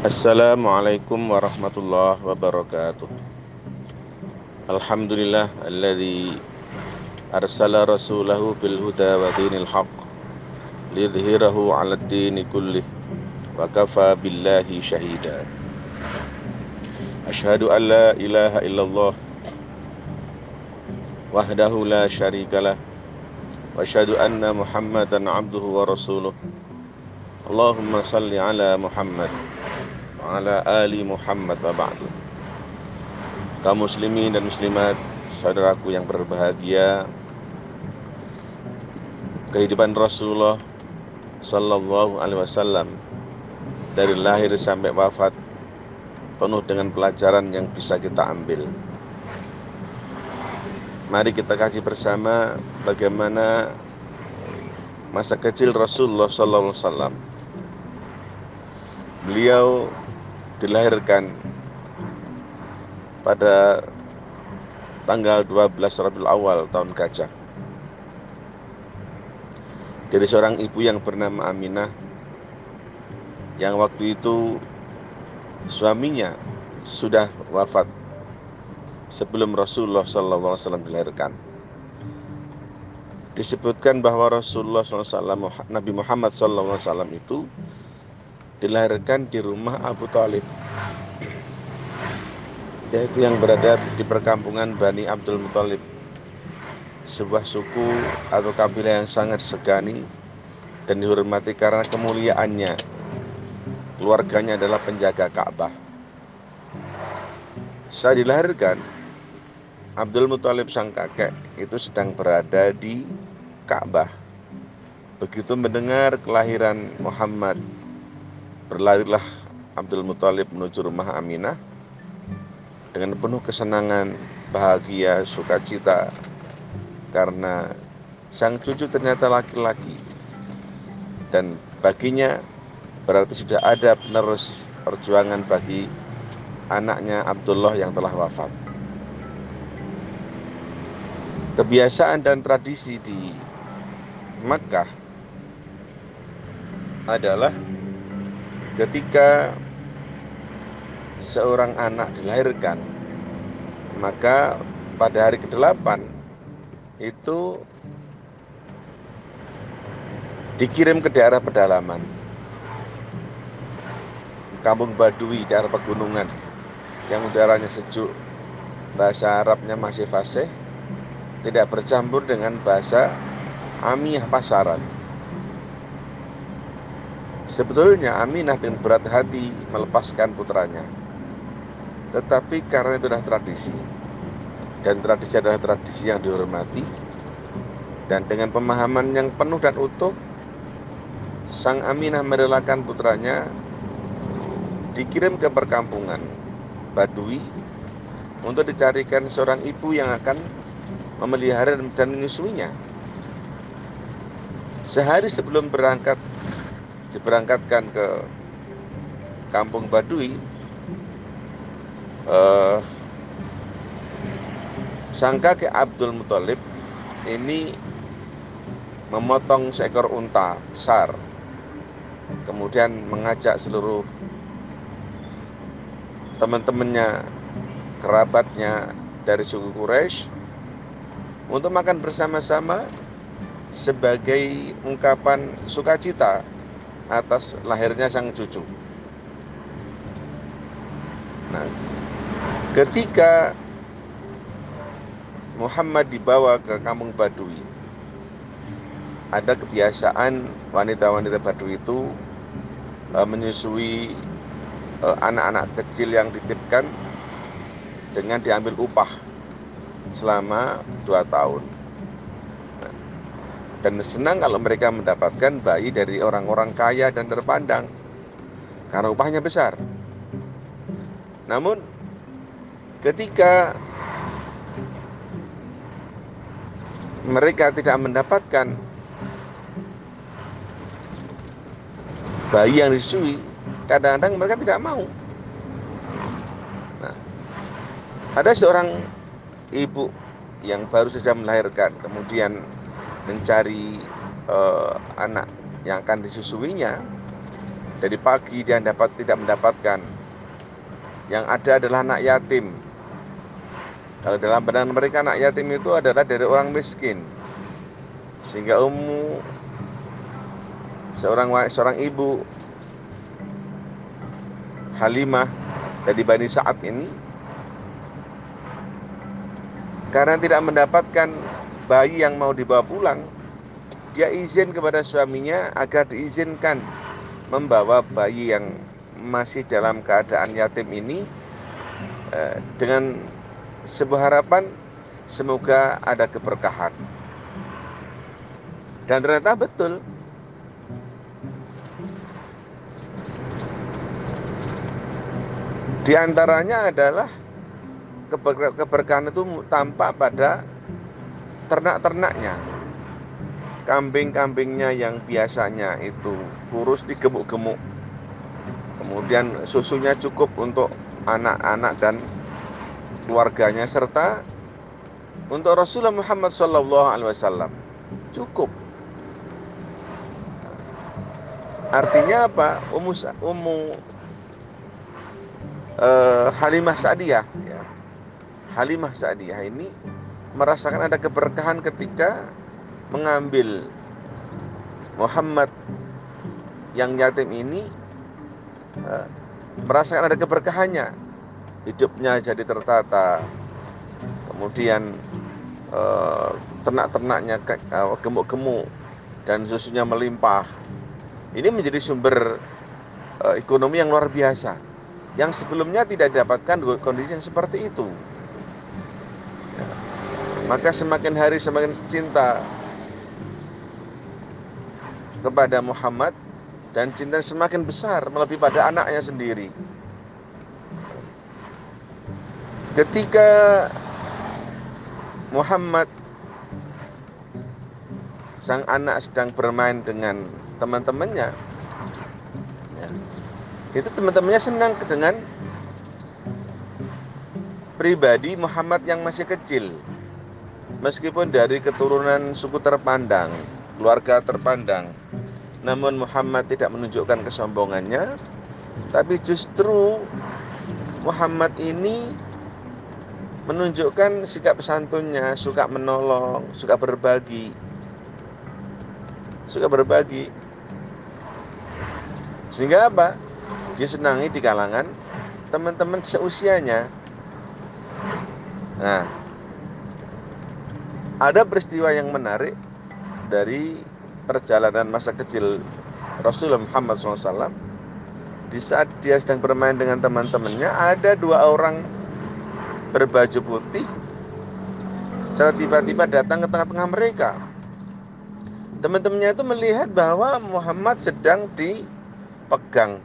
Assalamualaikum warahmatullahi wabarakatuh. Alhamdulillah alladzi arsala rasulahu bil huda wa dinil haqq lidhhirahu 'ala ad-din kullih wa kafa billahi syahida. Ashhadu an la ilaha illallah wahdahu la syarikalah wa asyhadu anna Muhammadan 'abduhu wa rasuluh. Allahumma salli ala Muhammad ala ali Muhammad wa ba'du. Kaum muslimin dan muslimat saudaraku yang berbahagia kehidupan Rasulullah sallallahu alaihi wasallam dari lahir sampai wafat penuh dengan pelajaran yang bisa kita ambil. Mari kita kaji bersama bagaimana masa kecil Rasulullah sallallahu alaihi wasallam. Beliau dilahirkan pada tanggal 12 Rabiul Awal tahun gajah dari seorang ibu yang bernama Aminah yang waktu itu suaminya sudah wafat sebelum Rasulullah SAW dilahirkan. Disebutkan bahwa Rasulullah SAW, Nabi Muhammad SAW itu dilahirkan di rumah Abu Talib. Yaitu yang berada di perkampungan Bani Abdul Muthalib. Sebuah suku atau kabilah yang sangat segani dan dihormati karena kemuliaannya. Keluarganya adalah penjaga Ka'bah. Saat dilahirkan Abdul Muthalib sang kakek itu sedang berada di Ka'bah. Begitu mendengar kelahiran Muhammad Berlarilah Abdul Muthalib menuju rumah Aminah dengan penuh kesenangan, bahagia, sukacita karena sang cucu ternyata laki-laki dan baginya berarti sudah ada penerus perjuangan bagi anaknya Abdullah yang telah wafat. Kebiasaan dan tradisi di Makkah adalah ketika seorang anak dilahirkan maka pada hari ke-8 itu dikirim ke daerah pedalaman. Kampung Badui daerah pegunungan yang udaranya sejuk. Bahasa Arabnya masih fasih tidak bercampur dengan bahasa Amiyah pasaran Sebetulnya Aminah dengan berat hati melepaskan putranya. Tetapi karena itu adalah tradisi, dan tradisi adalah tradisi yang dihormati, dan dengan pemahaman yang penuh dan utuh, Sang Aminah merelakan putranya dikirim ke perkampungan Badui untuk dicarikan seorang ibu yang akan memelihara dan menyusuinya. Sehari sebelum berangkat diberangkatkan ke kampung Baduy uh, sang kakek Abdul Muthalib ini memotong seekor unta besar kemudian mengajak seluruh teman-temannya kerabatnya dari suku Quraisy untuk makan bersama-sama sebagai ungkapan sukacita atas lahirnya sang cucu. Nah, ketika Muhammad dibawa ke kampung Badui, ada kebiasaan wanita-wanita Badui itu uh, menyusui anak anak-anak kecil yang dititipkan dengan diambil upah selama dua tahun dan senang kalau mereka mendapatkan bayi dari orang-orang kaya dan terpandang karena upahnya besar. Namun ketika mereka tidak mendapatkan bayi yang disusui, kadang-kadang mereka tidak mau. Nah, ada seorang ibu yang baru saja melahirkan, kemudian mencari uh, anak yang akan disusuinya dari pagi dia dapat tidak mendapatkan. Yang ada adalah anak yatim. Kalau dalam pandangan mereka anak yatim itu adalah dari orang miskin. Sehingga ummu seorang seorang ibu Halimah dari Bani Sa'ad ini karena tidak mendapatkan bayi yang mau dibawa pulang dia izin kepada suaminya agar diizinkan membawa bayi yang masih dalam keadaan yatim ini eh, dengan sebuah harapan semoga ada keberkahan. Dan ternyata betul. Di antaranya adalah keberkahan itu tampak pada ternak-ternaknya. Kambing-kambingnya yang biasanya itu kurus digemuk-gemuk. Kemudian susunya cukup untuk anak-anak dan keluarganya serta untuk Rasulullah Muhammad SAW cukup. Artinya apa? Ummu, Ummu uh, Halimah Sa'diyah ya. Halimah Sa'diyah ini merasakan ada keberkahan ketika mengambil Muhammad yang yatim ini uh, merasakan ada keberkahannya. Hidupnya jadi tertata. Kemudian uh, ternak-ternaknya uh, gemuk-gemuk dan susunya melimpah. Ini menjadi sumber ekonomi yang luar biasa. Yang sebelumnya tidak didapatkan kondisi yang seperti itu. Maka semakin hari semakin cinta kepada Muhammad dan cinta semakin besar melebihi pada anaknya sendiri. Ketika Muhammad sang anak sedang bermain dengan teman-temannya, ya, itu teman-temannya senang dengan pribadi Muhammad yang masih kecil, meskipun dari keturunan suku terpandang, keluarga terpandang. Namun Muhammad tidak menunjukkan kesombongannya, tapi justru Muhammad ini menunjukkan sikap santunnya, suka menolong, suka berbagi. Suka berbagi. Sehingga apa? Dia senangi di kalangan teman-teman seusianya. Nah, ada peristiwa yang menarik dari perjalanan masa kecil Rasulullah Muhammad SAW di saat dia sedang bermain dengan teman-temannya ada dua orang berbaju putih secara tiba-tiba datang ke tengah-tengah mereka. Teman-temannya itu melihat bahwa Muhammad sedang dipegang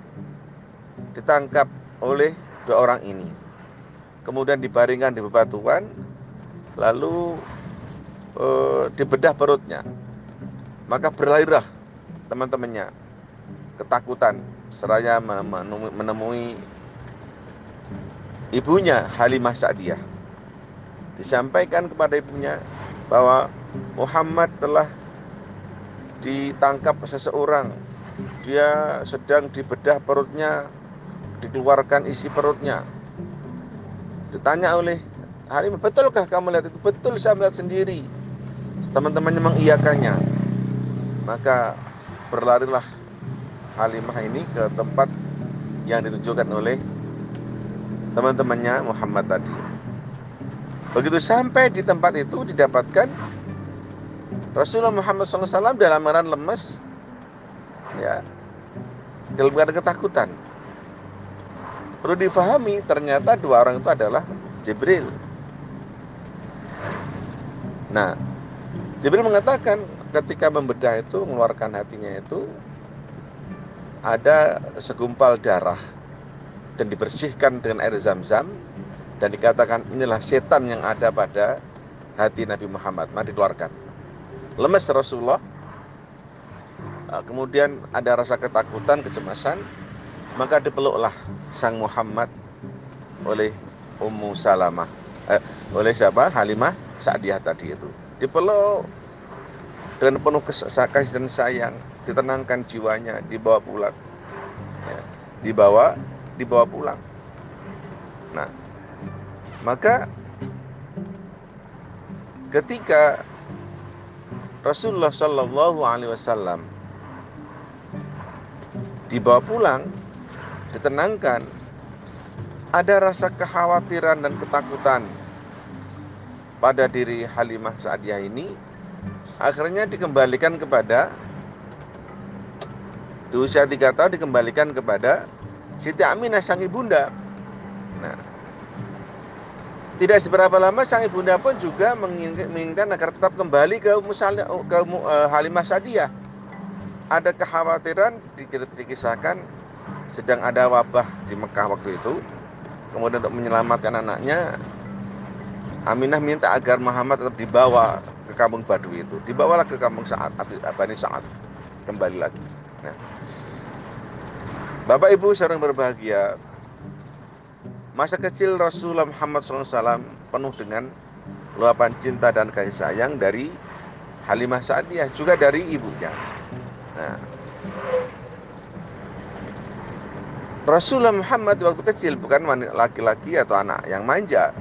ditangkap oleh dua orang ini. Kemudian dibaringkan di bebatuan lalu e, dibedah perutnya maka berlarilah teman-temannya ketakutan seraya menemui ibunya Halimah Sa'diyah. Disampaikan kepada ibunya bahwa Muhammad telah ditangkap seseorang. Dia sedang dibedah perutnya, dikeluarkan isi perutnya. Ditanya oleh Halimah, betulkah kamu lihat itu? Betul saya melihat sendiri. Teman-temannya mengiyakannya maka berlarilah Halimah ini ke tempat yang ditunjukkan oleh teman-temannya Muhammad tadi. Begitu sampai di tempat itu didapatkan Rasulullah Muhammad SAW dalam keadaan lemes, ya, dalam keadaan ketakutan. Perlu difahami ternyata dua orang itu adalah Jibril. Nah, Jibril mengatakan ketika membedah itu mengeluarkan hatinya itu ada segumpal darah dan dibersihkan dengan air zam-zam dan dikatakan inilah setan yang ada pada hati Nabi Muhammad. Mari dikeluarkan. Lemes Rasulullah. Ah, kemudian ada rasa ketakutan kecemasan. Maka dipeluklah sang Muhammad oleh Ummu Salamah. Eh, oleh siapa? Halimah Sa'diyah tadi itu dipeluk dengan penuh kasih dan sayang ditenangkan jiwanya dibawa pulang ya, dibawa dibawa pulang. Nah, maka ketika Rasulullah Shallallahu Alaihi Wasallam dibawa pulang, ditenangkan, ada rasa kekhawatiran dan ketakutan pada diri Halimah Sa'diyah ini, akhirnya dikembalikan kepada di usia tiga tahun dikembalikan kepada Siti Aminah sang ibunda. Nah, tidak seberapa lama sang ibunda pun juga menginginkan agar tetap kembali ke, ke uh, Halimah Sadiyah. Ada kekhawatiran diceritakan sedang ada wabah di Mekah waktu itu. Kemudian untuk menyelamatkan anaknya, Aminah minta agar Muhammad tetap dibawa ke kampung Badui itu. Dibawalah ke kampung Sa'ad, Bani Sa'ad. Kembali lagi. Nah, Bapak Ibu seorang berbahagia, Masa kecil Rasulullah Muhammad SAW penuh dengan luapan cinta dan kasih sayang dari Halimah Sa'diyah juga dari ibunya. Nah, Rasulullah Muhammad waktu kecil bukan laki-laki atau anak yang manja.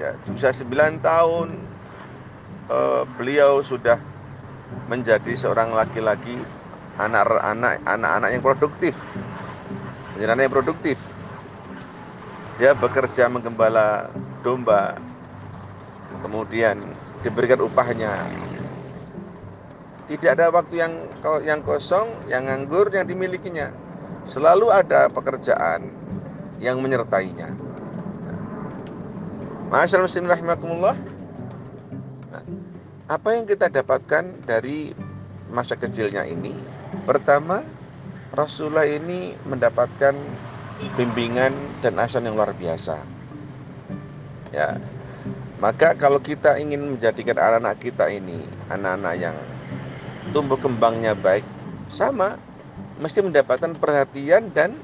Ya, usia 9 tahun uh, beliau sudah menjadi seorang laki-laki anak-anak anak-anak yang produktif. Anak yang produktif. Dia bekerja menggembala domba kemudian diberikan upahnya. Tidak ada waktu yang yang kosong yang nganggur yang dimilikinya. Selalu ada pekerjaan yang menyertainya Masyaallah muslim rahimakumullah nah, apa yang kita dapatkan dari masa kecilnya ini pertama Rasulullah ini mendapatkan bimbingan dan asan yang luar biasa. Ya. Maka kalau kita ingin menjadikan anak-anak kita ini anak-anak yang tumbuh kembangnya baik, sama mesti mendapatkan perhatian dan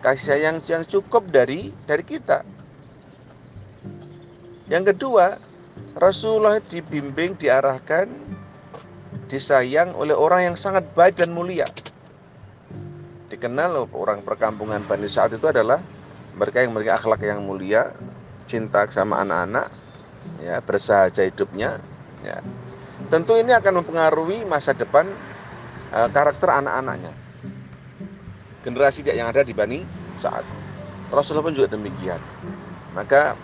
kasih sayang yang cukup dari dari kita. Yang kedua, Rasulullah dibimbing, diarahkan, disayang oleh orang yang sangat baik dan mulia dikenal orang perkampungan Bani Sa'ad itu adalah mereka yang memiliki akhlak yang mulia, cinta sama anak-anak, ya bersahaja hidupnya, ya. Tentu ini akan mempengaruhi masa depan uh, karakter anak-anaknya. Generasi yang ada di Bani Sa'ad. Rasulullah pun juga demikian. Maka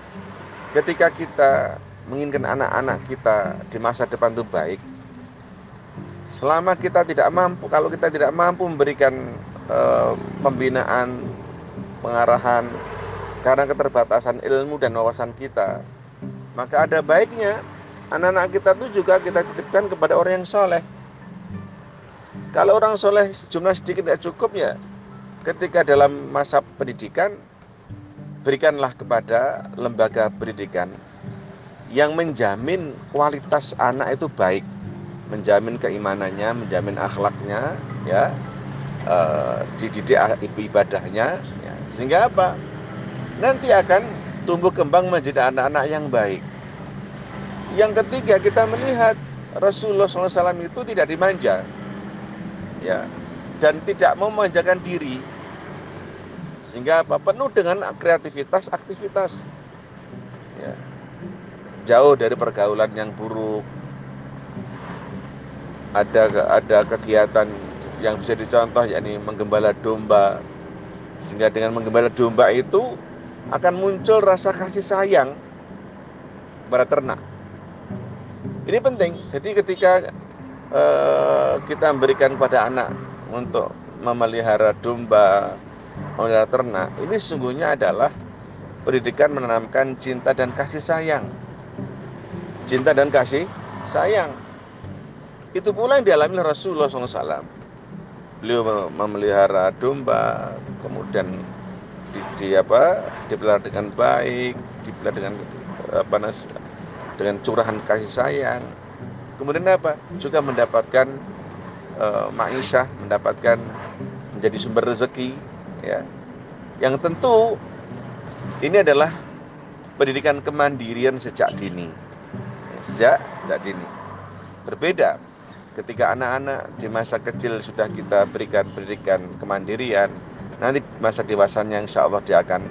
ketika kita menginginkan anak-anak kita di masa depan itu baik, selama kita tidak mampu, kalau kita tidak mampu memberikan Eh, pembinaan, pengarahan karena keterbatasan ilmu dan wawasan kita. Maka ada baiknya anak-anak kita itu juga kita titipkan kepada orang yang soleh. Kalau orang soleh jumlah sedikit tidak cukup ya, ketika dalam masa pendidikan berikanlah kepada lembaga pendidikan yang menjamin kualitas anak itu baik, menjamin keimanannya, menjamin akhlaknya, ya, uh, dididik ibu ibadahnya ya. sehingga apa? Nanti akan tumbuh kembang menjadi anak-anak yang baik. Yang ketiga kita melihat Rasulullah SAW itu tidak dimanja ya dan tidak memanjakan diri sehingga apa penuh dengan kreativitas aktivitas. Ya. jauh dari pergaulan yang buruk. Ada ada kegiatan yang bisa dicontoh yakni menggembala domba. Sehingga dengan menggembala domba itu akan muncul rasa kasih sayang pada ternak. Ini penting. Jadi ketika uh, kita memberikan pada anak untuk memelihara domba memelihara ternak ini sesungguhnya adalah pendidikan menanamkan cinta dan kasih sayang. Cinta dan kasih sayang. Itu pula yang dialami Rasulullah SAW beliau memelihara domba kemudian di, di apa dipelihara dengan baik dipelihara dengan apa dengan curahan kasih sayang. Kemudian apa? Juga mendapatkan uh, maisha mendapatkan menjadi sumber rezeki ya yang tentu ini adalah pendidikan kemandirian sejak dini sejak sejak dini berbeda ketika anak-anak di masa kecil sudah kita berikan pendidikan kemandirian, nanti masa dewasanya insya Allah dia akan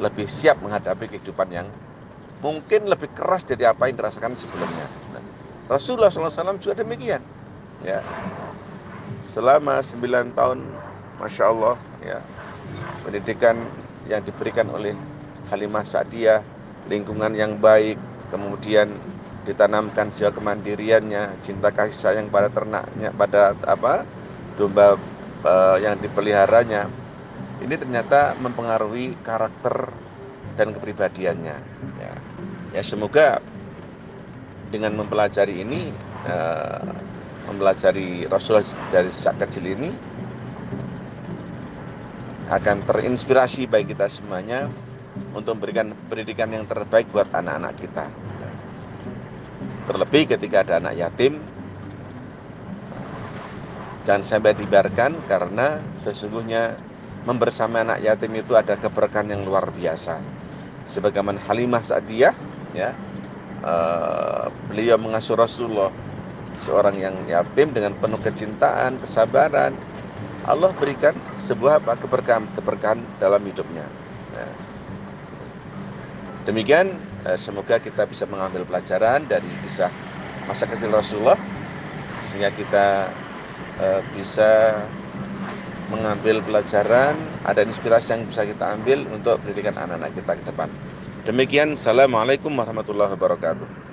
lebih siap menghadapi kehidupan yang mungkin lebih keras dari apa yang dirasakan sebelumnya. Nah, Rasulullah SAW juga demikian. Ya, selama 9 tahun, masya Allah, ya pendidikan yang diberikan oleh Halimah Sa'diyah, lingkungan yang baik, kemudian ditanamkan jiwa kemandiriannya, cinta kasih sayang pada ternaknya, pada apa domba uh, yang dipeliharanya. Ini ternyata mempengaruhi karakter dan kepribadiannya. Ya, ya semoga dengan mempelajari ini, uh, mempelajari Rasulullah dari sejak kecil ini, akan terinspirasi bagi kita semuanya untuk memberikan pendidikan yang terbaik buat anak-anak kita. Terlebih ketika ada anak yatim, jangan sampai dibiarkan karena sesungguhnya membersama anak yatim itu ada keberkahan yang luar biasa. Sebagaimana Halimah Sa'diyah, ya, uh, beliau mengasuh Rasulullah seorang yang yatim dengan penuh kecintaan, kesabaran. Allah berikan sebuah keberkahan keberkahan dalam hidupnya. Nah, Demikian eh, semoga kita bisa mengambil pelajaran dari kisah masa kecil Rasulullah sehingga kita eh, bisa mengambil pelajaran, ada inspirasi yang bisa kita ambil untuk pendidikan anak-anak kita ke depan. Demikian, Assalamualaikum warahmatullahi wabarakatuh.